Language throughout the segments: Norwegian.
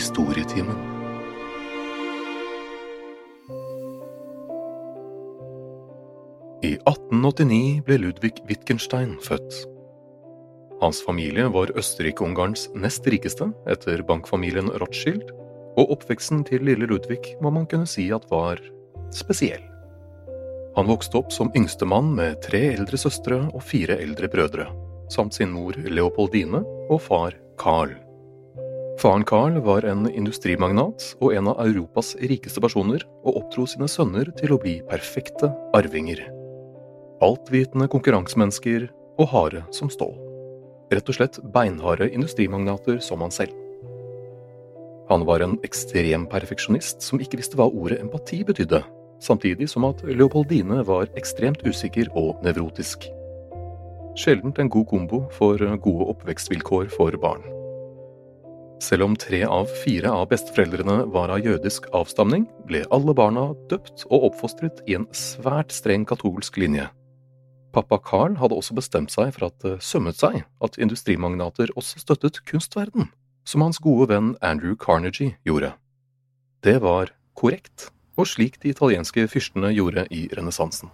Historietimen. I 1889 ble Ludvig Wittgenstein født. Hans familie var Østerrike-Ungarns nest rikeste, etter bankfamilien Rothschild, og oppveksten til lille Ludvig må man kunne si at var spesiell. Han vokste opp som yngstemann med tre eldre søstre og fire eldre brødre, samt sin mor Leopoldine og far Carl. Faren Carl var en industrimagnat og en av Europas rikeste personer, og oppdro sine sønner til å bli perfekte arvinger. Altvitende konkurransemennesker og harde som stål. Rett og slett beinharde industrimagnater som han selv. Han var en ekstrem perfeksjonist som ikke visste hva ordet empati betydde, samtidig som at Leopoldine var ekstremt usikker og nevrotisk. Sjeldent en god kombo for gode oppvekstvilkår for barn. Selv om tre av fire av besteforeldrene var av jødisk avstamning, ble alle barna døpt og oppfostret i en svært streng katolsk linje. Pappa Carl hadde også bestemt seg for at det sømmet seg at industrimagnater også støttet kunstverden, som hans gode venn Andrew Carnegie gjorde. Det var korrekt, og slik de italienske fyrstene gjorde i renessansen.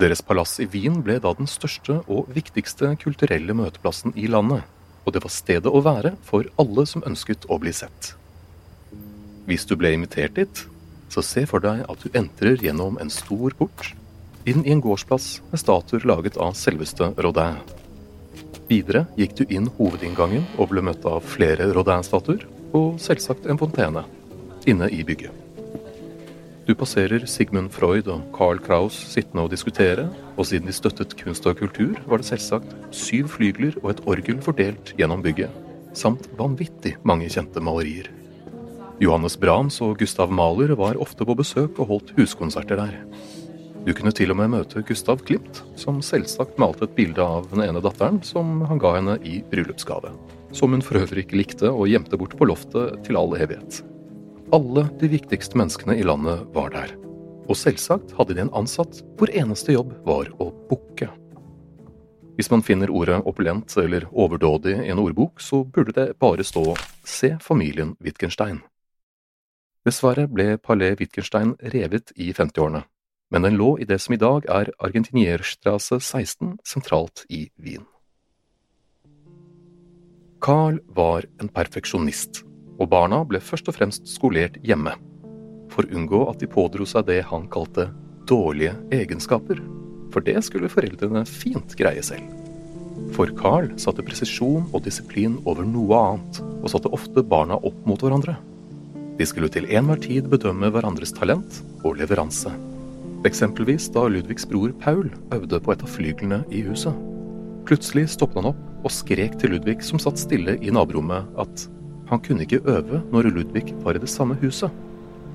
Deres palass i Wien ble da den største og viktigste kulturelle møteplassen i landet, og det var stedet å være for alle som ønsket å bli sett. Hvis du ble invitert dit, så se for deg at du entrer gjennom en stor port, inn i en gårdsplass med statuer laget av selveste Rodin. Videre gikk du inn hovedinngangen og ble møtt av flere Rodin-statuer, og selvsagt en fontene, inne i bygget. Du passerer Sigmund Freud og Carl Kraus sittende og diskutere, og siden de støttet kunst og kultur, var det selvsagt syv flygler og et orgel fordelt gjennom bygget, samt vanvittig mange kjente malerier. Johannes Brahms og Gustav Mahler var ofte på besøk og holdt huskonserter der. Du kunne til og med møte Gustav Klimt, som selvsagt malte et bilde av den ene datteren som han ga henne i bryllupsgave, som hun for øvrig ikke likte og gjemte bort på loftet til all evighet. Alle de viktigste menneskene i landet var der. Og selvsagt hadde de en ansatt hvor eneste jobb var å bukke. Hvis man finner ordet opulent eller overdådig i en ordbok, så burde det bare stå Se familien Wittgenstein. Dessverre ble Palais Wittgenstein revet i 50-årene, men den lå i det som i dag er Argentinierstrasse 16 sentralt i Wien. Carl var en perfeksjonist, og barna ble først og fremst skolert hjemme, for unngå at de pådro seg det han kalte dårlige egenskaper, for det skulle foreldrene fint greie selv. For Carl satte presisjon og disiplin over noe annet, og satte ofte barna opp mot hverandre. De skulle til enhver tid bedømme hverandres talent og leveranse. Eksempelvis da Ludvigs bror Paul øvde på et av flyglene i huset. Plutselig stoppet han opp og skrek til Ludvig som satt stille i naborommet at han kunne ikke øve når Ludvig var i det samme huset.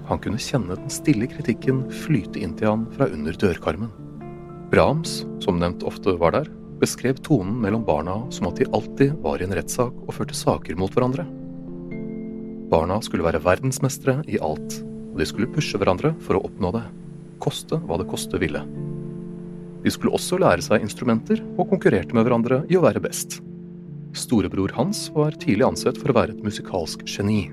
Han kunne kjenne den stille kritikken flyte inn til han fra under dørkarmen. Brahms, som nevnt ofte var der, beskrev tonen mellom barna som at de alltid var i en rettssak og førte saker mot hverandre. Barna skulle være verdensmestere i alt, og de skulle pushe hverandre for å oppnå det, koste hva det koste ville. De skulle også lære seg instrumenter og konkurrerte med hverandre i å være best. Storebror Hans var tidlig ansett for å være et musikalsk geni,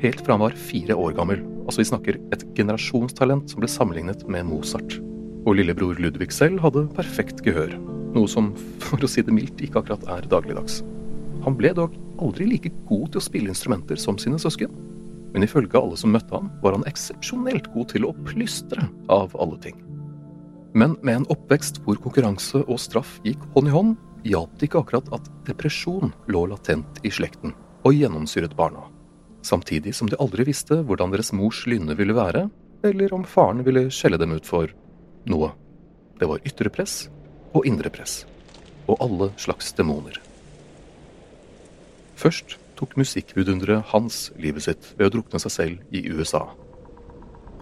helt fra han var fire år gammel, altså vi snakker et generasjonstalent som ble sammenlignet med Mozart. Og lillebror Ludvig selv hadde perfekt gehør, noe som, for å si det mildt, ikke akkurat er dagligdags. Han ble dog aldri like god til å spille instrumenter som sine søsken. Men ifølge alle som møtte ham, var han eksepsjonelt god til å plystre, av alle ting. Men med en oppvekst hvor konkurranse og straff gikk hånd i hånd, hjalp det ikke akkurat at depresjon lå latent i slekten og gjennomsyret barna. Samtidig som de aldri visste hvordan deres mors lynne ville være, eller om faren ville skjelle dem ut for noe. Det var ytre press og indre press. Og alle slags demoner. Først tok musikkvidunderet Hans livet sitt ved å drukne seg selv i USA.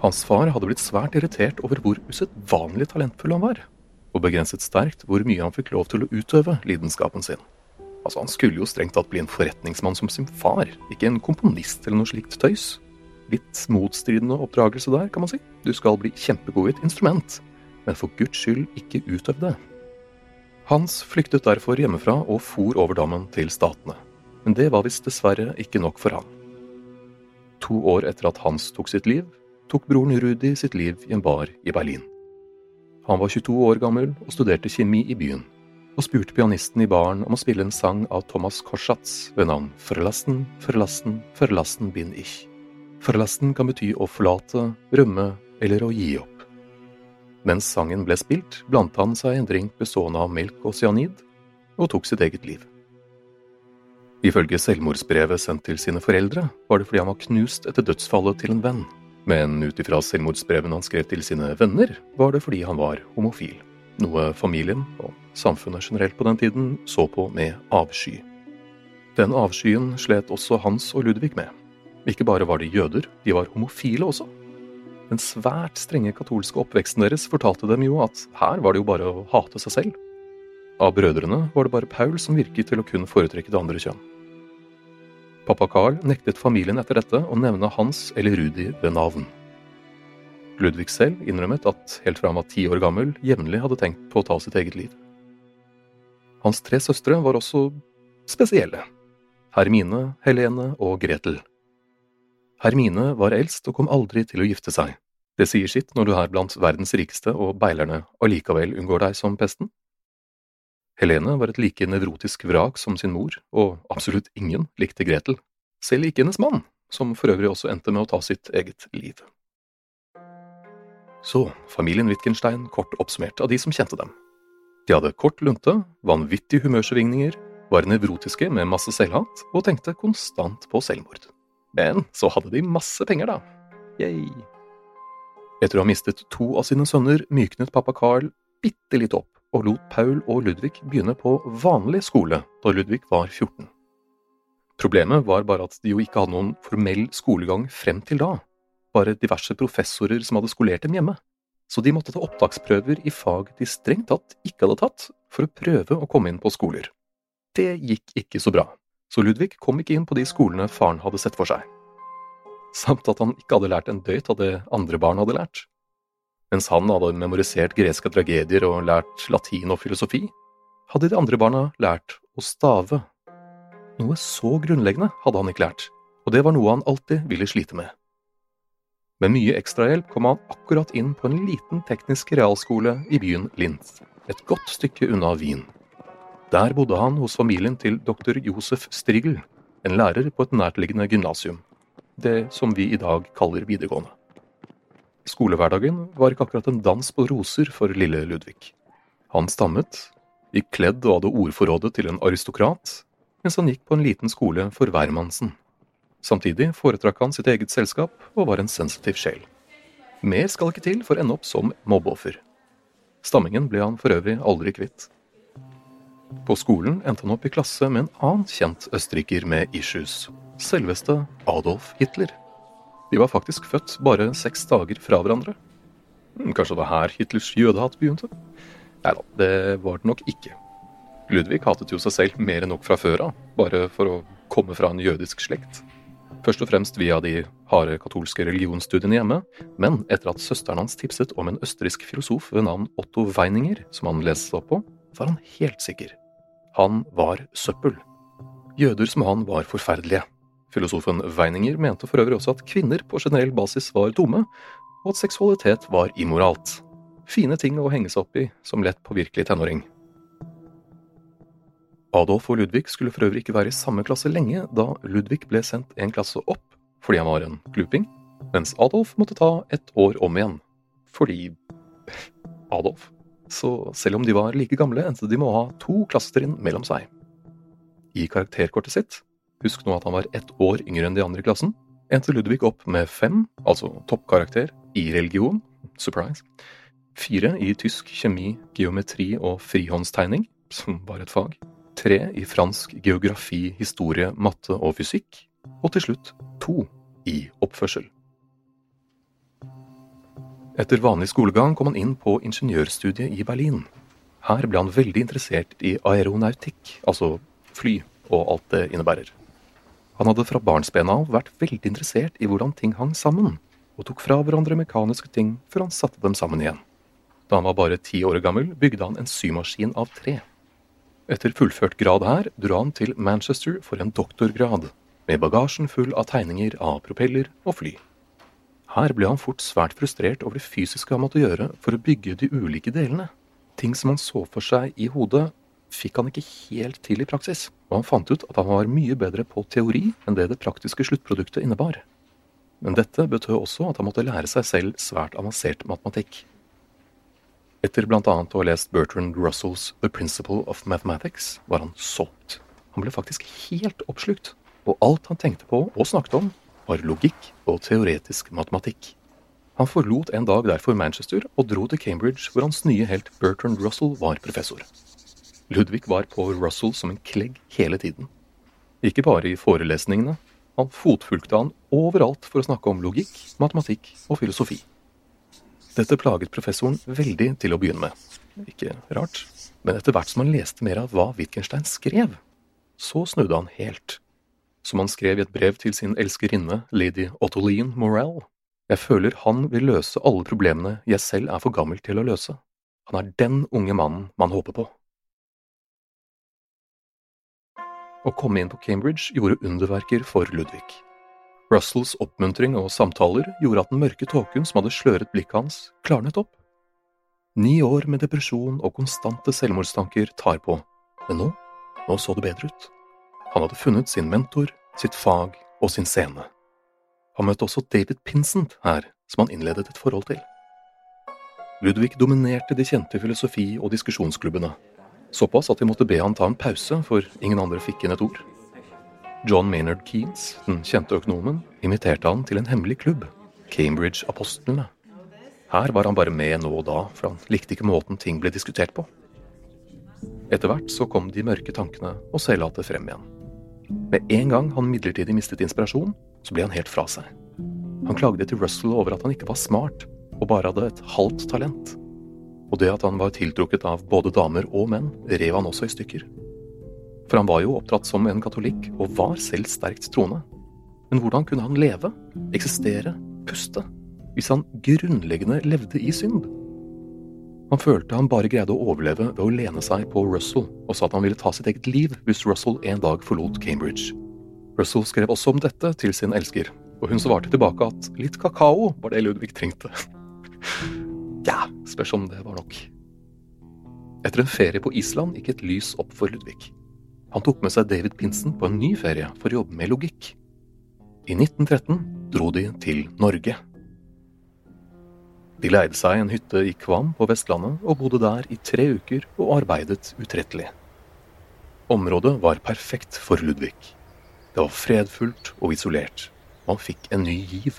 Hans far hadde blitt svært irritert over hvor usedvanlig talentfull han var, og begrenset sterkt hvor mye han fikk lov til å utøve lidenskapen sin. Altså, Han skulle jo strengt tatt bli en forretningsmann som sin far, ikke en komponist eller noe slikt tøys. Litt motstridende oppdragelse der, kan man si. Du skal bli kjempegod i et instrument, men for guds skyld ikke utøv det. Hans flyktet derfor hjemmefra og for over dammen til Statene men det var visst dessverre ikke nok for han. To år etter at Hans tok sitt liv, tok broren Rudi sitt liv i en bar i Berlin. Han var 22 år gammel og studerte kjemi i byen, og spurte pianisten i baren om å spille en sang av Thomas Korsatz ved navn Verlassen, Verlassen, Verlassen bin ich. Verlassen kan bety å forlate, rømme eller å gi opp. Mens sangen ble spilt, blandet han seg en drink bestående av melk og cyanid, og tok sitt eget liv. Ifølge selvmordsbrevet sendt til sine foreldre var det fordi han var knust etter dødsfallet til en venn, men ut ifra selvmordsbrevene han skrev til sine venner, var det fordi han var homofil, noe familien og samfunnet generelt på den tiden så på med avsky. Den avskyen slet også Hans og Ludvig med. Ikke bare var de jøder, de var homofile også. Den svært strenge katolske oppveksten deres fortalte dem jo at her var det jo bare å hate seg selv. Av brødrene var det bare Paul som virket til å kunne foretrekke det andre kjønn. Pappa Carl nektet familien etter dette å nevne Hans eller Rudi ved navn. Ludvig selv innrømmet at helt fra han var ti år gammel, jevnlig hadde tenkt på å ta sitt eget liv. Hans tre søstre var også spesielle. Hermine, Helene og Gretel. Hermine var eldst og kom aldri til å gifte seg. Det sier sitt når du er blant verdens rikeste og beilerne allikevel unngår deg som pesten. Helene var et like nevrotisk vrak som sin mor, og absolutt ingen likte Gretel, selv ikke hennes mann, som for øvrig også endte med å ta sitt eget liv. Så, familien Wittgenstein kort oppsummert av de som kjente dem. De hadde kort lunte, vanvittige humørsvingninger, var nevrotiske med masse selvhat og tenkte konstant på selvmord. Men så hadde de masse penger, da. Yay. Etter å ha mistet to av sine sønner myknet pappa Carl bitte litt opp og lot Paul og Ludvig begynne på vanlig skole da Ludvig var 14. Problemet var bare at de jo ikke hadde noen formell skolegang frem til da, bare diverse professorer som hadde skolert dem hjemme, så de måtte ta opptaksprøver i fag de strengt tatt ikke hadde tatt, for å prøve å komme inn på skoler. Det gikk ikke så bra, så Ludvig kom ikke inn på de skolene faren hadde sett for seg. Samt at han ikke hadde lært en døyt av det andre barn hadde lært. Mens han hadde memorisert greske tragedier og lært latin og filosofi, hadde de andre barna lært å stave. Noe så grunnleggende hadde han ikke lært, og det var noe han alltid ville slite med. Med mye ekstrahjelp kom han akkurat inn på en liten teknisk realskole i byen Linz, et godt stykke unna Wien. Der bodde han hos familien til doktor Josef Strigel, en lærer på et nærtliggende gymnasium, det som vi i dag kaller videregående. Skolehverdagen var ikke akkurat en dans på roser for lille Ludvig. Han stammet, gikk kledd og hadde ordforrådet til en aristokrat, mens han gikk på en liten skole for hvermannsen. Samtidig foretrakk han sitt eget selskap og var en sensitiv sjel. Mer skal ikke til for å ende opp som mobbeoffer. Stammingen ble han for øvrig aldri kvitt. På skolen endte han opp i klasse med en annen kjent østerriker med issues, selveste Adolf Hitler. De var faktisk født bare seks dager fra hverandre. Hmm, kanskje det var her Hitlers jødehat begynte? Nei da, det var det nok ikke. Ludvig hatet jo seg selv mer enn nok fra før av, bare for å komme fra en jødisk slekt. Først og fremst via de harde katolske religionsstudiene hjemme, men etter at søsteren hans tipset om en østerriksk filosof ved navn Otto Weininger, som han leste opp på, var han helt sikker. Han var søppel. Jøder som han var forferdelige. Filosofen Weininger mente for øvrig også at kvinner på generell basis var dumme, og at seksualitet var immoralt. Fine ting å henge seg opp i som lett påvirkelig tenåring. Adolf og Ludvig skulle for øvrig ikke være i samme klasse lenge, da Ludvig ble sendt en klasse opp fordi han var en gluping, mens Adolf måtte ta ett år om igjen fordi Adolf. Så selv om de var like gamle, endte de med å ha to klassetrinn mellom seg. I karakterkortet sitt, husk nå at han var ett år yngre enn de andre i klassen, endte Ludvig opp med fem, altså toppkarakter, i religion, surprise, fire i tysk, kjemi, geometri og frihåndstegning, som var et fag, tre i fransk geografi, historie, matte og fysikk, og til slutt to i oppførsel. Etter vanlig skolegang kom han inn på ingeniørstudiet i Berlin. Her ble han veldig interessert i aeronautikk, altså fly og alt det innebærer. Han hadde fra barnsbena av vært veldig interessert i hvordan ting hang sammen, og tok fra hverandre mekaniske ting før han satte dem sammen igjen. Da han var bare ti år gammel, bygde han en symaskin av tre. Etter fullført grad her dro han til Manchester for en doktorgrad, med bagasjen full av tegninger av propeller og fly. Her ble han fort svært frustrert over det fysiske han måtte gjøre for å bygge de ulike delene. Ting som han så for seg i hodet, fikk han ikke helt til i praksis, og han fant ut at han var mye bedre på teori enn det det praktiske sluttproduktet innebar. Men dette betød også at han måtte lære seg selv svært avansert matematikk. Etter bl.a. å ha lest Bertrand Russells The Principle of Mathematics var han solgt. Han ble faktisk helt oppslukt, og alt han tenkte på og snakket om, var logikk og teoretisk matematikk. Han forlot en dag derfor Manchester og dro til Cambridge, hvor hans nye helt Bertrand Russell var professor. Ludvig var på Russell som en klegg hele tiden. Ikke bare i forelesningene, han fotfulgte han overalt for å snakke om logikk, matematikk og filosofi. Dette plaget professoren veldig til å begynne med. Ikke rart. Men etter hvert som han leste mer av hva Wittgenstein skrev, så snudde han helt. Som han skrev i et brev til sin elskerinne, lady Ottoline Morell. Jeg føler han vil løse alle problemene jeg selv er for gammel til å løse. Han er den unge mannen man håper på. Å komme inn på Cambridge gjorde underverker for Ludvig. Russells oppmuntring og samtaler gjorde at den mørke tåken som hadde sløret blikket hans, klarnet opp. Ni år med depresjon og konstante selvmordstanker tar på, men nå, nå så det bedre ut. Han hadde funnet sin mentor, sitt fag og sin scene. Han møtte også David Pinsent her, som han innledet et forhold til. Ludvig dominerte de kjente filosofi- og diskusjonsklubbene, såpass at de måtte be han ta en pause, for ingen andre fikk inn et ord. John Maynard Keanes, den kjente økonomen, inviterte han til en hemmelig klubb, Cambridge-apostlene. Her var han bare med nå og da, for han likte ikke måten ting ble diskutert på. Etter hvert så kom de mørke tankene og seilatet frem igjen. Med en gang han midlertidig mistet inspirasjon, så ble han helt fra seg. Han klagde til Russell over at han ikke var smart, og bare hadde et halvt talent. Og det at han var tiltrukket av både damer og menn, rev han også i stykker. For han var jo oppdratt som en katolikk, og var selv sterkt troende. Men hvordan kunne han leve, eksistere, puste, hvis han grunnleggende levde i synd? Han følte han bare greide å overleve ved å lene seg på Russell, og sa at han ville ta sitt eget liv hvis Russell en dag forlot Cambridge. Russell skrev også om dette til sin elsker, og hun svarte tilbake at litt kakao var det Ludvig trengte. Ja, spørs om det var nok. Etter en ferie på Island gikk et lys opp for Ludvig. Han tok med seg David Pinsen på en ny ferie for å jobbe med logikk. I 1913 dro de til Norge. De leide seg en hytte i Kvam på Vestlandet og bodde der i tre uker og arbeidet utrettelig. Området var perfekt for Ludvig. Det var fredfullt og isolert, Man fikk en ny giv.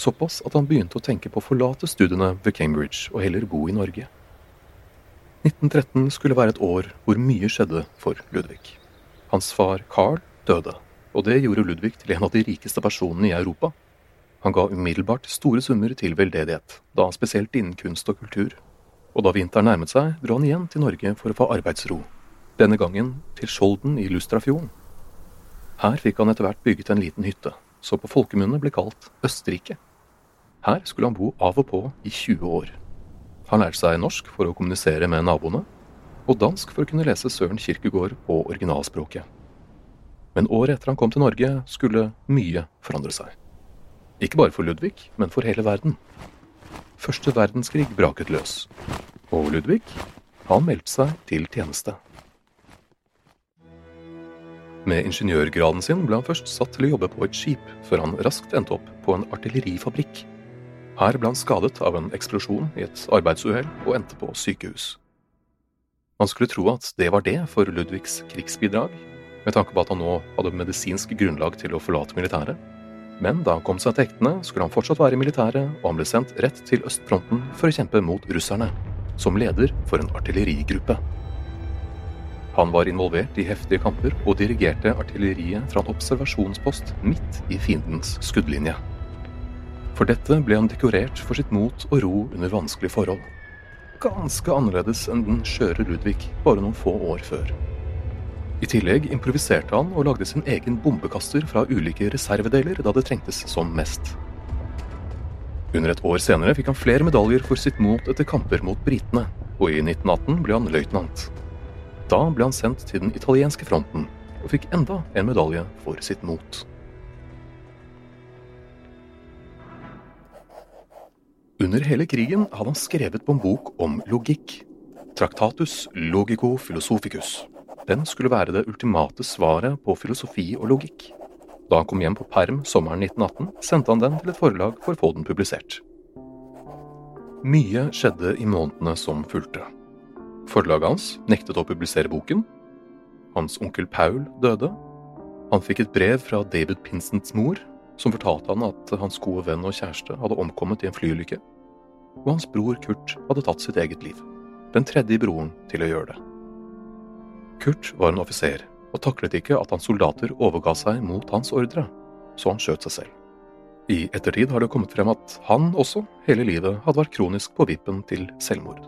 Såpass at han begynte å tenke på å forlate studiene ved Cambridge og heller bo i Norge. 1913 skulle være et år hvor mye skjedde for Ludvig. Hans far Carl døde, og det gjorde Ludvig til en av de rikeste personene i Europa. Han ga umiddelbart store summer til veldedighet, da spesielt innen kunst og kultur. Og da vinteren nærmet seg, dro han igjen til Norge for å få arbeidsro. Denne gangen til Skjolden i Lustrafjorden. Her fikk han etter hvert bygget en liten hytte, som på folkemunne ble kalt Østerrike. Her skulle han bo av og på i 20 år. Han lærte seg norsk for å kommunisere med naboene, og dansk for å kunne lese Søren Kirkegård på originalspråket. Men året etter han kom til Norge, skulle mye forandre seg. Ikke bare for Ludvig, men for hele verden. Første verdenskrig braket løs, og Ludvig, han meldte seg til tjeneste. Med ingeniørgraden sin ble han først satt til å jobbe på et skip, før han raskt endte opp på en artillerifabrikk. Her ble han skadet av en eksplosjon i et arbeidsuhell og endte på sykehus. Man skulle tro at det var det for Ludvigs krigsbidrag, med tanke på at han nå hadde medisinsk grunnlag til å forlate militæret. Men da han kom seg til hektene, skulle han fortsatt være i militæret, og han ble sendt rett til østfronten for å kjempe mot russerne, som leder for en artillerigruppe. Han var involvert i heftige kamper og dirigerte artilleriet fra en observasjonspost midt i fiendens skuddlinje. For dette ble han dekorert for sitt mot og ro under vanskelige forhold. Ganske annerledes enn den skjøre Ludvig bare noen få år før. I tillegg improviserte han og lagde sin egen bombekaster fra ulike reservedeler da det trengtes som mest. Under et år senere fikk han flere medaljer for sitt mot etter kamper mot britene, og i 1918 ble han løytnant. Da ble han sendt til den italienske fronten, og fikk enda en medalje for sitt mot. Under hele krigen hadde han skrevet på en bok om logikk, Traktatus logico philosophicus, den skulle være det ultimate svaret på filosofi og logikk. Da han kom hjem på perm sommeren 1918, sendte han den til et forlag for å få den publisert. Mye skjedde i månedene som fulgte. Forlaget hans nektet å publisere boken. Hans onkel Paul døde. Han fikk et brev fra David Pinsons mor, som fortalte han at hans gode venn og kjæreste hadde omkommet i en flyulykke. Og hans bror Kurt hadde tatt sitt eget liv. Den tredje broren til å gjøre det. Kurt var en offiser og taklet ikke at hans soldater overga seg mot hans ordre, så han skjøt seg selv. I ettertid har det kommet frem at han også hele livet hadde vært kronisk på vippen til selvmord.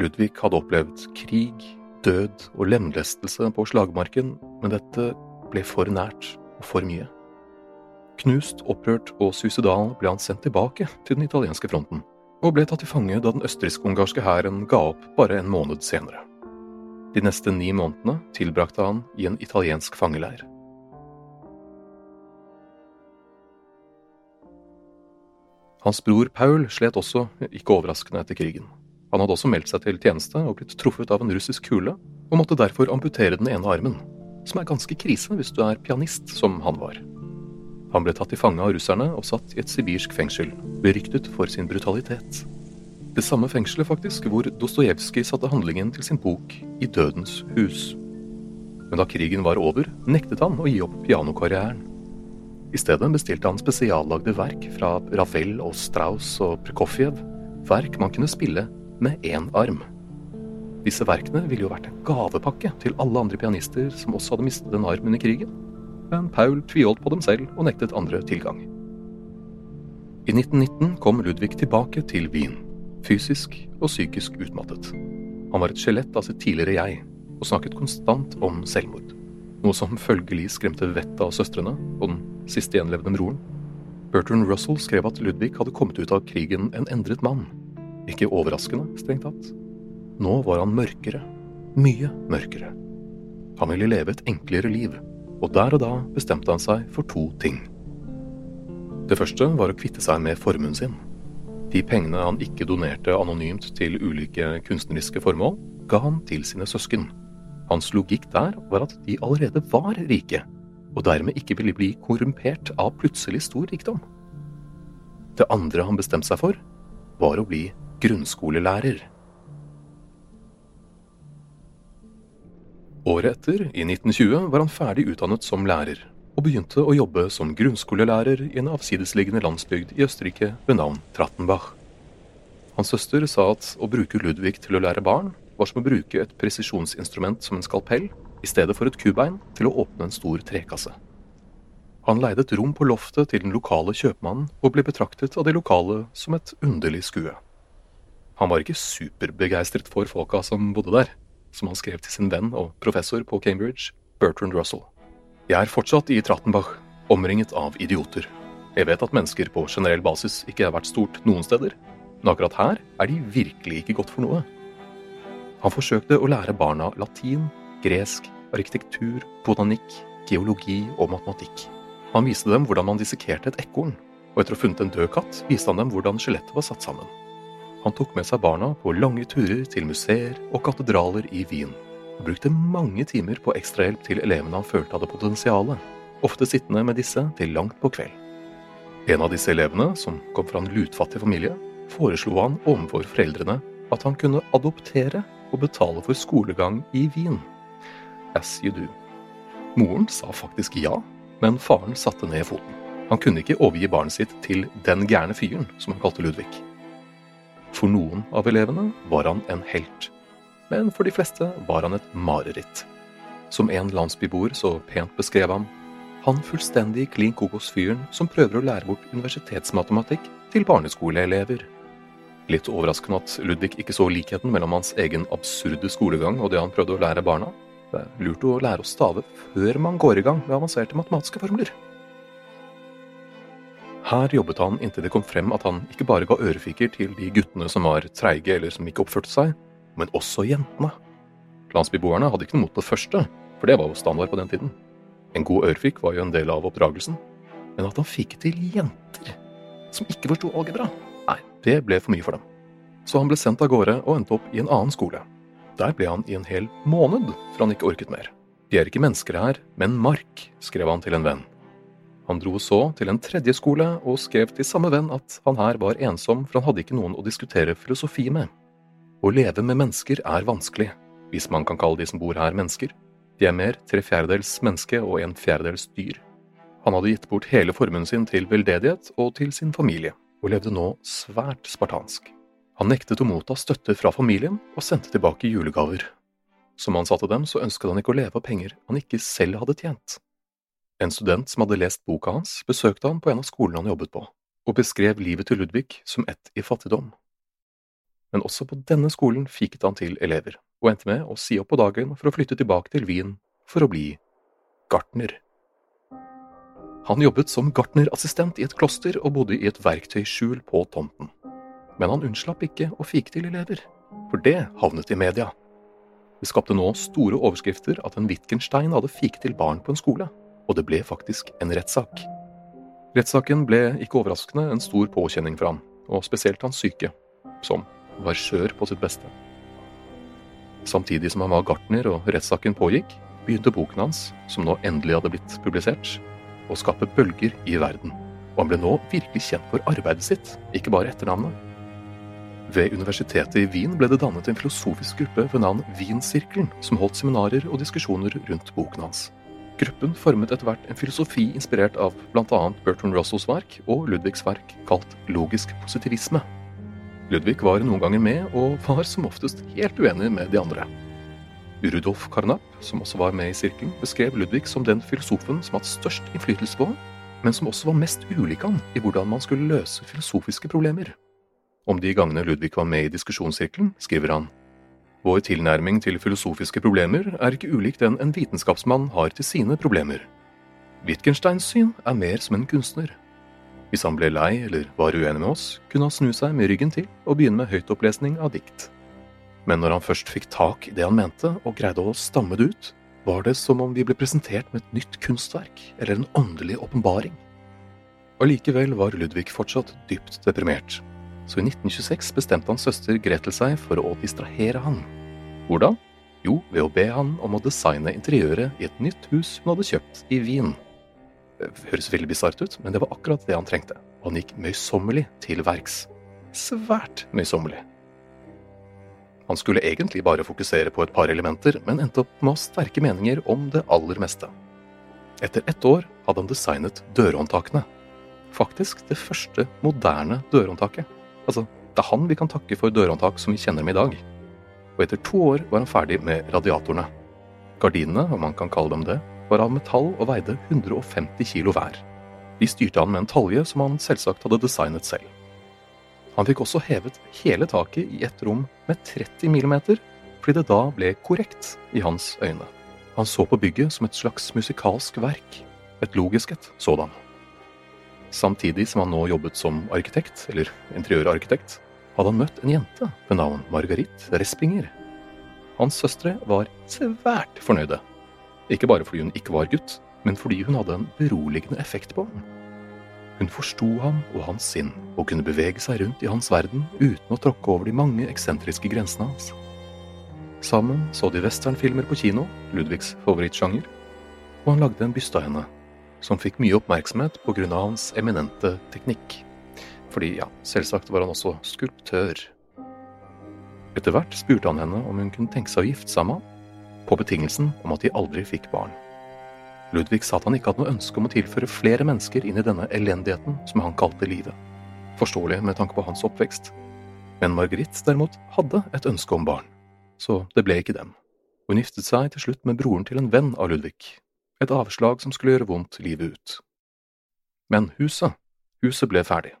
Ludvig hadde opplevd krig, død og lemlestelse på slagmarken, men dette ble for nært og for mye. Knust, opprørt og suicidal ble han sendt tilbake til den italienske fronten og ble tatt til fange da den østerriksk-ungarske hæren ga opp bare en måned senere. De neste ni månedene tilbrakte han i en italiensk fangeleir. Hans bror Paul slet også, ikke overraskende, etter krigen. Han hadde også meldt seg til tjeneste og blitt truffet av en russisk kule, og måtte derfor amputere den ene armen, som er ganske krise hvis du er pianist, som han var. Han ble tatt til fange av russerne og satt i et sibirsk fengsel, beryktet for sin brutalitet. Det samme fengselet, faktisk, hvor Dostojevskij satte handlingen til sin bok I dødens hus. Men da krigen var over, nektet han å gi opp pianokarrieren. I stedet bestilte han spesiallagde verk fra Ravel og Strauss og Prokofjev, verk man kunne spille med én arm. Disse verkene ville jo vært en gavepakke til alle andre pianister som også hadde mistet en arm under krigen men Paul tviholdt på dem selv og nektet andre tilgang. I 1919 kom Ludvig tilbake til Wien, fysisk og psykisk utmattet. Han var et skjelett av sitt tidligere jeg, og snakket konstant om selvmord. Noe som følgelig skremte vettet av søstrene og den siste gjenlevende broren. Bertrand Russell skrev at Ludvig hadde kommet ut av krigen en endret mann. Ikke overraskende, strengt tatt. Nå var han mørkere. Mye mørkere. Han ville leve et enklere liv, og der og da bestemte han seg for to ting. Det første var å kvitte seg med formuen sin. De pengene han ikke donerte anonymt til ulike kunstneriske formål, ga han til sine søsken. Hans logikk der var at de allerede var rike, og dermed ikke ville bli korrumpert av plutselig stor rikdom. Det andre han bestemte seg for, var å bli grunnskolelærer. Året etter, i 1920, var han ferdig utdannet som lærer, og begynte å jobbe som grunnskolelærer i en avsidesliggende landsbygd i Østerrike ved navn Trattenbach. Hans søster sa at å bruke Ludvig til å lære barn var som å bruke et presisjonsinstrument som en skalpell i stedet for et kubein til å åpne en stor trekasse. Han leide et rom på loftet til den lokale kjøpmannen og ble betraktet av de lokale som et underlig skue. Han var ikke superbegeistret for folka som bodde der, som han skrev til sin venn og professor på Cambridge, Bertrand Russell. Jeg er fortsatt i Trattenbach, omringet av idioter. Jeg vet at mennesker på generell basis ikke har vært stort noen steder, men akkurat her er de virkelig ikke godt for noe. Han forsøkte å lære barna latin, gresk, arkitektur, botanikk, geologi og matematikk. Han viste dem hvordan man dissekerte et ekorn, og etter å ha funnet en død katt, viste han dem hvordan skjelettet var satt sammen. Han tok med seg barna på lange turer til museer og katedraler i Wien, og brukte mange timer på ekstrahjelp til elevene han følte hadde potensialet, ofte sittende med disse til langt på kveld. En av disse elevene, som kom fra en lutfattig familie, foreslo han overfor foreldrene at han kunne adoptere og betale for skolegang i Wien as you do. Moren sa faktisk ja, men faren satte ned foten. Han kunne ikke overgi barnet sitt til den gærne fyren, som han kalte Ludvig. For noen av elevene var han en helt, men for de fleste var han et mareritt. Som en landsbyboer så pent beskrev ham, han fullstendig klin kokos-fyren som prøver å lære bort universitetsmatematikk til barneskoleelever. Litt overraskende at Ludvig ikke så likheten mellom hans egen absurde skolegang og det han prøvde å lære barna, det er lurt å lære å stave før man går i gang med avanserte matematiske formler. Her jobbet han inntil det kom frem at han ikke bare ga ørefiker til de guttene som var treige eller som ikke oppførte seg, men også jentene. Landsbyboerne hadde ikke noe mot det første, for det var jo standard på den tiden. En god ørefik var jo en del av oppdragelsen. Men at han fikk til jenter som ikke forsto algebra, nei, det ble for mye for dem. Så han ble sendt av gårde og endte opp i en annen skole. Der ble han i en hel måned, for han ikke orket mer. De er ikke mennesker her, men mark, skrev han til en venn. Han dro så til en tredje skole og skrev til samme venn at han her var ensom, for han hadde ikke noen å diskutere filosofi med. Å leve med mennesker er vanskelig, hvis man kan kalle de som bor her, mennesker. De er mer tre fjerdedels menneske og en fjerdedels dyr. Han hadde gitt bort hele formuen sin til veldedighet og til sin familie, og levde nå svært spartansk. Han nektet å motta støtte fra familien og sendte tilbake julegaver. Som han sa til dem, så ønsket han ikke å leve av penger han ikke selv hadde tjent. En student som hadde lest boka hans, besøkte han på en av skolene han jobbet på, og beskrev livet til Ludvig som ett i fattigdom. Men også på denne skolen fiket han til elever, og endte med å si opp på dagen for å flytte tilbake til Wien for å bli gartner. Han jobbet som gartnerassistent i et kloster og bodde i et verktøyskjul på tomten. Men han unnslapp ikke å fike til elever, for det havnet i media. Det skapte nå store overskrifter at en Wittgenstein hadde fiket til barn på en skole, og det ble faktisk en rettssak. Rettssaken ble ikke overraskende en stor påkjenning for han, og spesielt hans syke, som var skjør på sitt beste. Samtidig som han var gartner og rettssaken pågikk, begynte boken hans, som nå endelig hadde blitt publisert, å skape bølger i verden. Og han ble nå virkelig kjent for arbeidet sitt, ikke bare etternavnet. Ved universitetet i Wien ble det dannet en filosofisk gruppe ved navn Wiensirkelen, som holdt seminarer og diskusjoner rundt boken hans. Gruppen formet etter hvert en filosofi inspirert av bl.a. Bertrand Russells verk og Ludvigs verk kalt logisk positivisme. Ludvig var noen ganger med, og var som oftest helt uenig med de andre. Rudolf Carnap, som også var med i sirkelen, beskrev Ludvig som den filosofen som hadde størst innflytelse på, men som også var mest ulik han i hvordan man skulle løse filosofiske problemer. Om de gangene Ludvig var med i diskusjonssirkelen, skriver han Vår tilnærming til filosofiske problemer er ikke ulik den en vitenskapsmann har til sine problemer. Wittgensteins syn er mer som en kunstner. Hvis han ble lei eller var uenig med oss, kunne han snu seg med ryggen til og begynne med høytopplesning av dikt. Men når han først fikk tak i det han mente og greide å stamme det ut, var det som om vi ble presentert med et nytt kunstverk eller en åndelig åpenbaring. Allikevel var Ludvig fortsatt dypt deprimert, så i 1926 bestemte hans søster Gretel seg for å distrahere han. Hvordan? Jo, ved å be han om å designe interiøret i et nytt hus hun hadde kjøpt i Wien. Det høres veldig bisart ut, men det var akkurat det han trengte, og han gikk møysommelig til verks. Svært møysommelig. Han skulle egentlig bare fokusere på et par elementer, men endte opp med å ha sterke meninger om det aller meste. Etter ett år hadde han designet dørhåndtakene. Faktisk det første moderne dørhåndtaket. Altså, det er han vi kan takke for dørhåndtak som vi kjenner dem i dag. Og etter to år var han ferdig med radiatorene. Gardinene, om man kan kalle dem det, var av metall og veide 150 kilo hver. De styrte han med en talje som han selvsagt hadde designet selv. Han fikk også hevet hele taket i ett rom med 30 millimeter, fordi det da ble korrekt i hans øyne. Han så på bygget som et slags musikalsk verk, et logisk et sådan. Samtidig som han nå jobbet som arkitekt, eller interiørarkitekt, hadde han møtt en jente ved navn Margarit Respinger. Hans søstre var svært fornøyde, ikke bare fordi hun ikke var gutt, men fordi hun hadde en beroligende effekt på ham. Hun forsto ham og hans sinn, og kunne bevege seg rundt i hans verden uten å tråkke over de mange eksentriske grensene hans. Sammen så de westernfilmer på kino, Ludvigs favorittsjanger, og han lagde en byste av henne, som fikk mye oppmerksomhet av hans eminente teknikk. Fordi, ja, selvsagt var han også skulptør. Etter hvert spurte han henne om hun kunne tenke seg å gifte seg med ham, på betingelsen om at de aldri fikk barn. Ludvig sa at han ikke hadde noe ønske om å tilføre flere mennesker inn i denne elendigheten som han kalte livet. Forståelig med tanke på hans oppvekst. Men Margrit derimot hadde et ønske om barn, så det ble ikke dem. Hun giftet seg til slutt med broren til en venn av Ludvig, et avslag som skulle gjøre vondt livet ut. Men huset, huset ble ferdig.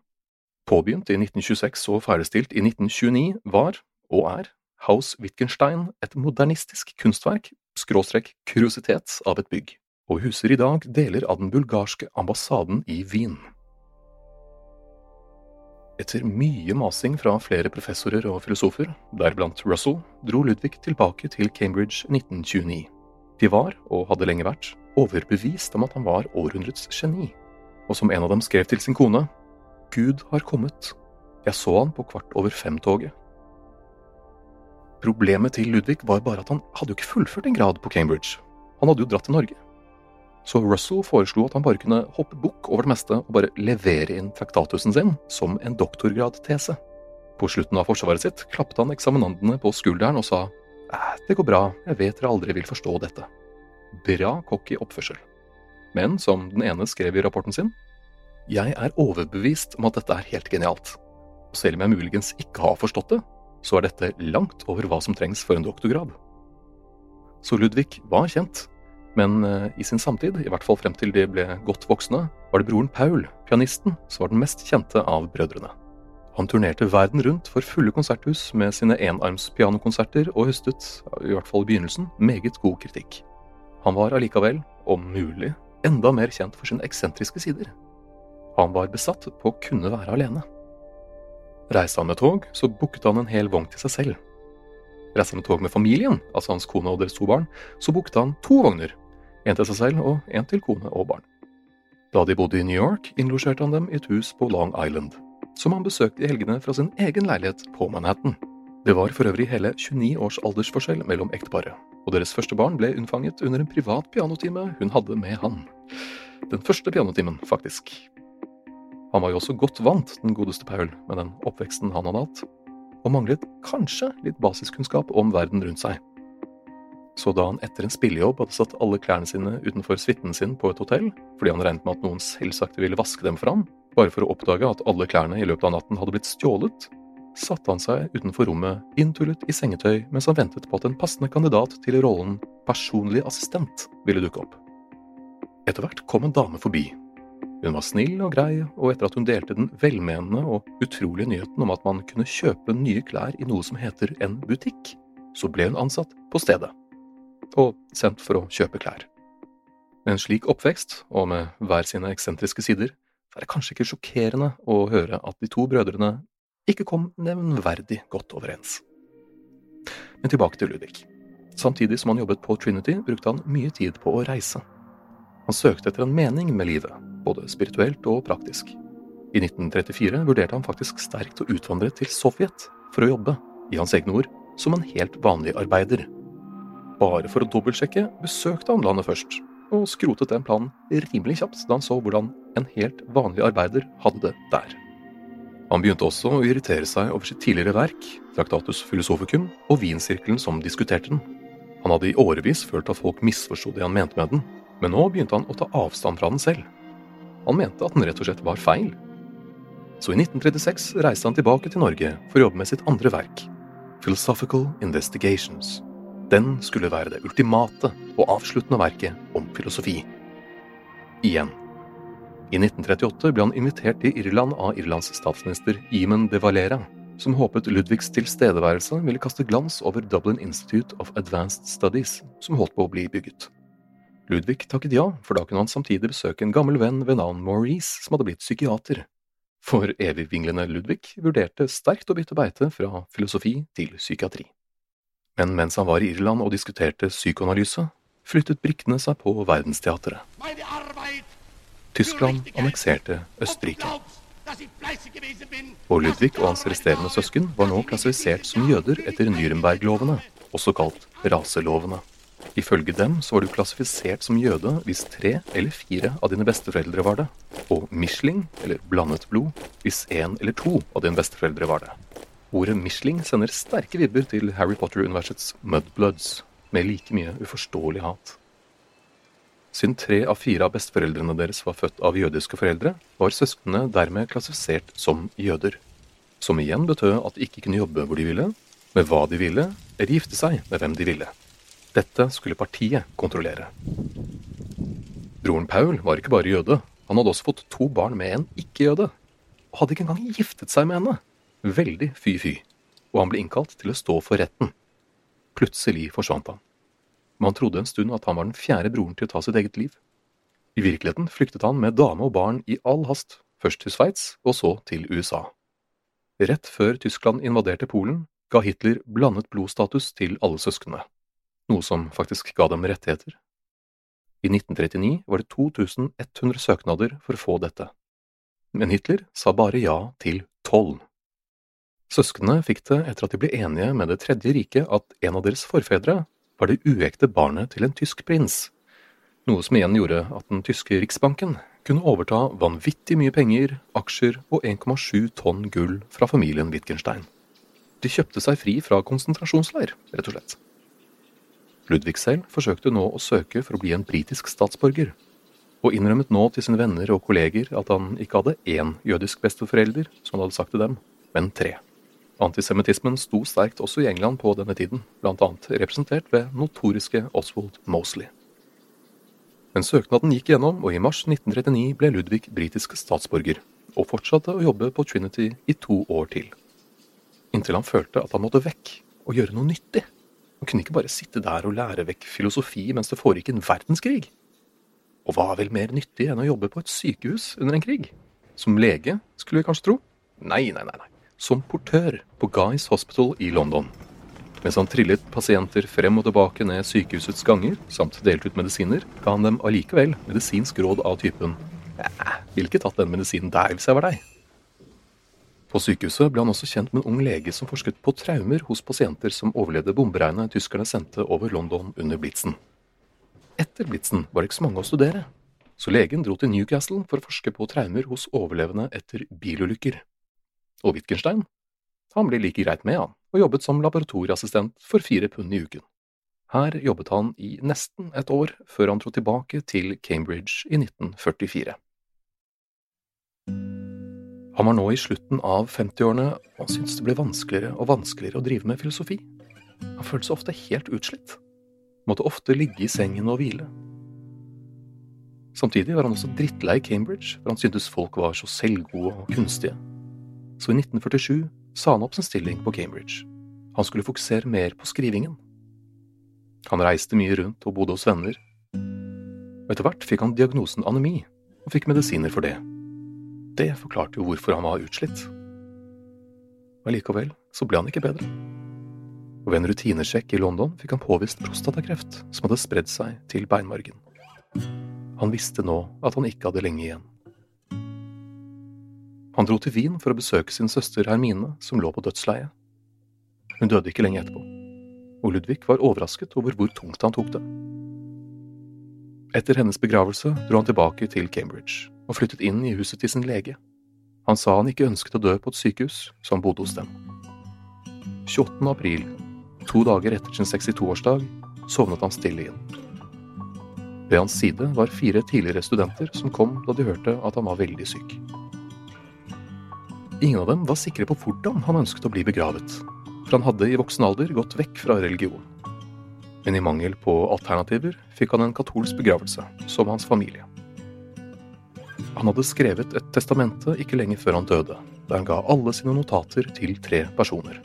Påbegynt i 1926 og ferdigstilt i 1929 var, og er, Haus Wittgenstein et modernistisk kunstverk, skråstrek kuriositet av et bygg og huser i dag deler av den bulgarske ambassaden i Wien. Etter mye masing fra flere professorer og filosofer, deriblant Russell, dro Ludvig tilbake til Cambridge 1929. De var, og hadde lenge vært, overbevist om at han var århundrets geni, og som en av dem skrev til sin kone, Gud har kommet, jeg så han på kvart over fem-toget. Problemet til Ludvig var bare at han hadde jo ikke fullført en grad på Cambridge, han hadde jo dratt til Norge så Russell foreslo at han bare kunne hoppe bukk over det meste og bare levere inn traktatusen sin som en doktorgradtese. På slutten av forsvaret sitt klappet han eksaminandene på skulderen og sa det går bra, jeg vet dere aldri vil forstå dette. Bra cocky oppførsel. Men som den ene skrev i rapporten sin, jeg er overbevist om at dette er helt genialt. Og selv om jeg muligens ikke har forstått det, så er dette langt over hva som trengs for en doktorgrad. Så Ludvig var kjent men eh, i sin samtid, i hvert fall frem til de ble godt voksne, var det broren Paul, pianisten, som var den mest kjente av brødrene. Han turnerte verden rundt for fulle konserthus med sine enarmspianokonserter og høstet, i hvert fall i begynnelsen, meget god kritikk. Han var allikevel, om mulig, enda mer kjent for sine eksentriske sider. Han var besatt på å kunne være alene. Reiste han med tog, så booket han en hel vogn til seg selv. Reiste han med tog med familien, altså hans kone og deres to barn, så booket han to vogner, en til seg selv og en til kone og barn. Da de bodde i New York, innlosjerte han dem i et hus på Long Island, som han besøkte i helgene fra sin egen leilighet på Manhattan. Det var for øvrig hele 29 års aldersforskjell mellom ekteparet, og deres første barn ble unnfanget under en privat pianotime hun hadde med han. Den første pianotimen, faktisk. Han var jo også godt vant, den godeste Paul, med den oppveksten han hadde hatt, og manglet kanskje litt basiskunnskap om verden rundt seg så da han etter en spillejobb hadde satt alle klærne sine utenfor suiten sin på et hotell, fordi han regnet med at noen selvsagt ville vaske dem for ham, bare for å oppdage at alle klærne i løpet av natten hadde blitt stjålet, satte han seg utenfor rommet inntullet i sengetøy mens han ventet på at en passende kandidat til rollen personlig assistent ville dukke opp. Etter hvert kom en dame forbi. Hun var snill og grei, og etter at hun delte den velmenende og utrolige nyheten om at man kunne kjøpe nye klær i noe som heter en butikk, så ble hun ansatt på stedet og sendt for å kjøpe klær. Med en slik oppvekst, og med hver sine eksentriske sider, er det kanskje ikke sjokkerende å høre at de to brødrene ikke kom nevnverdig godt overens. Men tilbake til Ludvig. Samtidig som han jobbet på Trinity, brukte han mye tid på å reise. Han søkte etter en mening med livet, både spirituelt og praktisk. I 1934 vurderte han faktisk sterkt å utvandre til Sovjet for å jobbe, i hans egne ord, som en helt vanlig arbeider. Bare for å dobbeltsjekke besøkte han landet først, og skrotet den planen rimelig kjapt da han så hvordan en helt vanlig arbeider hadde det der. Han begynte også å irritere seg over sitt tidligere verk, Traktatus Philosophicum, og Wiensirkelen som diskuterte den. Han hadde i årevis følt at folk misforsto det han mente med den, men nå begynte han å ta avstand fra den selv. Han mente at den rett og slett var feil. Så i 1936 reiste han tilbake til Norge for å jobbe med sitt andre verk, Philosophical Investigations. Den skulle være det ultimate og avsluttende verket om filosofi. Igjen. I 1938 ble han invitert til Irland av Irlands statsminister Eamon de Valera, som håpet Ludvigs tilstedeværelse ville kaste glans over Dublin Institute of Advanced Studies, som holdt på å bli bygget. Ludvig takket ja, for da kunne han samtidig besøke en gammel venn ved navn Maurice, som hadde blitt psykiater. For evigvinglende Ludvig vurderte sterkt å bytte beite fra filosofi til psykiatri. Men mens han var i Irland og diskuterte psykoanalyse, flyttet brikkene seg på verdensteatret. Tyskland annekserte Østerrike. Og Ludvig og hans resterende søsken var nå klassifisert som jøder etter Nürnberg-lovene, også kalt raselovene. Ifølge dem så var du klassifisert som jøde hvis tre eller fire av dine besteforeldre var det, og misling, eller blandet blod, hvis én eller to av dine besteforeldre var det. Ordet misling sender sterke vibber til Harry Potter-universets Mudbloods, med like mye uforståelig hat. Siden tre av fire av besteforeldrene deres var født av jødiske foreldre, var søsknene dermed klassifisert som jøder. Som igjen betød at de ikke kunne jobbe hvor de ville, med hva de ville, eller gifte seg med hvem de ville. Dette skulle partiet kontrollere. Broren Paul var ikke bare jøde, han hadde også fått to barn med en ikke-jøde. Og hadde ikke engang giftet seg med henne. Veldig fy-fy. Og han ble innkalt til å stå for retten. Plutselig forsvant han men han trodde en stund at han var den fjerde broren til å ta sitt eget liv. I virkeligheten flyktet han med dame og barn i all hast, først til Sveits og så til USA. Rett før Tyskland invaderte Polen, ga Hitler blandet blodstatus til alle søsknene, noe som faktisk ga dem rettigheter. I 1939 var det 2100 søknader for å få dette, men Hitler sa bare ja til tolv. Søsknene fikk det etter at de ble enige med Det tredje riket at en av deres forfedre var det uekte barnet til en tysk prins, noe som igjen gjorde at den tyske riksbanken kunne overta vanvittig mye penger, aksjer og 1,7 tonn gull fra familien Wittgenstein. De kjøpte seg fri fra konsentrasjonsleir, rett og slett. Ludvig selv forsøkte nå å søke for å bli en britisk statsborger, og innrømmet nå til sine venner og kolleger at han ikke hadde én jødisk besteforelder, som han hadde sagt til dem, men tre. Antisemittismen sto sterkt også i England på denne tiden, annet representert ved notoriske Oswald Mosley. Men søknaden gikk gjennom, og i mars 1939 ble Ludvig britisk statsborger, og fortsatte å jobbe på Trinity i to år til. Inntil han følte at han måtte vekk og gjøre noe nyttig. Han kunne ikke bare sitte der og lære vekk filosofi mens det foregikk en verdenskrig. Og hva er vel mer nyttig enn å jobbe på et sykehus under en krig? Som lege, skulle vi kanskje tro? Nei, nei, nei. nei som portør på Guy's Hospital i London. Mens han trillet pasienter frem og tilbake ned sykehusets ganger, samt delte ut medisiner, ga han dem allikevel medisinsk råd av typen Jeg ville ikke tatt den medisinen der hvis jeg var deg. På sykehuset ble han også kjent med en ung lege som forsket på traumer hos pasienter som overlevde bomberegnet tyskerne sendte over London under blitsen. Etter blitsen var det ikke så mange å studere, så legen dro til Newcastle for å forske på traumer hos overlevende etter bilulykker og Wittgenstein. Han ble like greit med, han, og jobbet som laboratorieassistent for fire pund i uken. Her jobbet han i nesten et år før han dro tilbake til Cambridge i 1944. Han var nå i slutten av 50-årene og syntes det ble vanskeligere og vanskeligere å drive med filosofi. Han følte seg ofte helt utslitt, måtte ofte ligge i sengen og hvile. Samtidig var han også drittlei Cambridge, for han syntes folk var så selvgode og kunstige så i 1947 sa han opp sin stilling på Cambridge. Han skulle fokusere mer på skrivingen. Han reiste mye rundt og bodde hos venner. Og etter hvert fikk han diagnosen anemi, og fikk medisiner for det. Det forklarte jo hvorfor han var utslitt. Allikevel så ble han ikke bedre. Og ved en rutinesjekk i London fikk han påvist prostatakreft som hadde spredd seg til beinmargen. Han visste nå at han ikke hadde lenge igjen. Han dro til Wien for å besøke sin søster Hermine, som lå på dødsleiet. Hun døde ikke lenge etterpå, og Ludvig var overrasket over hvor tungt han tok det. Etter hennes begravelse dro han tilbake til Cambridge og flyttet inn i huset til sin lege. Han sa han ikke ønsket å dø på et sykehus, så han bodde hos dem. 28. april, to dager etter sin 62-årsdag, sovnet han stille inn. Ved hans side var fire tidligere studenter som kom da de hørte at han var veldig syk. Ingen av dem var sikre på hvordan han ønsket å bli begravet, for han hadde i voksen alder gått vekk fra religion. Men i mangel på alternativer fikk han en katolsk begravelse, som hans familie. Han hadde skrevet et testamente ikke lenge før han døde, der han ga alle sine notater til tre personer.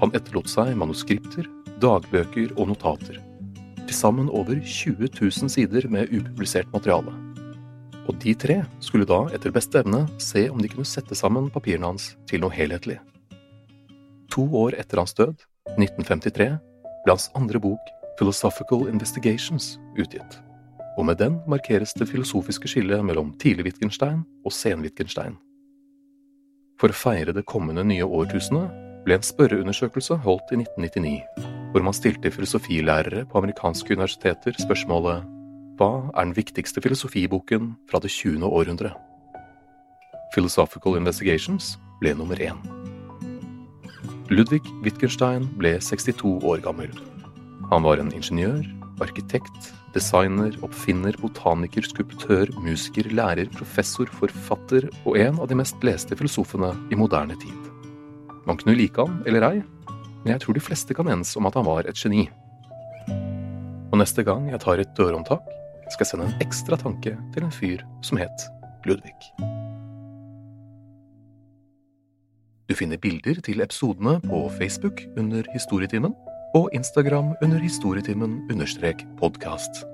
Han etterlot seg manuskripter, dagbøker og notater. Til sammen over 20 000 sider med upublisert materiale. Og de tre skulle da, etter beste evne, se om de kunne sette sammen papirene hans til noe helhetlig. To år etter hans død, 1953, ble hans andre bok, Philosophical Investigations, utgitt. Og med den markeres det filosofiske skillet mellom tidlig Wittgenstein og sen Wittgenstein. For å feire det kommende nye årtusenet ble en spørreundersøkelse holdt i 1999, hvor man stilte filosofilærere på amerikanske universiteter spørsmålet hva er den viktigste filosofiboken fra det 20. århundre? Philosophical Investigations ble nummer én. Ludvig Wittgenstein ble 62 år gammel. Han var en ingeniør, arkitekt, designer, oppfinner, botaniker, skulptør, musiker, lærer, professor, forfatter og en av de mest leste filosofene i moderne tid. Man kunne like han eller ei, men jeg tror de fleste kan enes om at han var et geni. Og neste gang jeg tar et dørhåndtak, skal jeg sende en ekstra tanke til en fyr som het Ludvig. Du finner bilder til episodene på Facebook under Historietimen og Instagram under historietimen understrek podkast.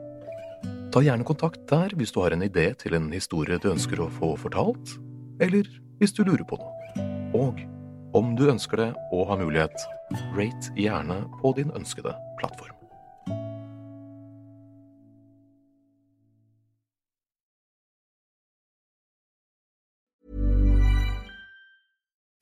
Ta gjerne kontakt der hvis du har en idé til en historie du ønsker å få fortalt, eller hvis du lurer på noe. Og om du ønsker det og har mulighet, rate gjerne på din ønskede plattform.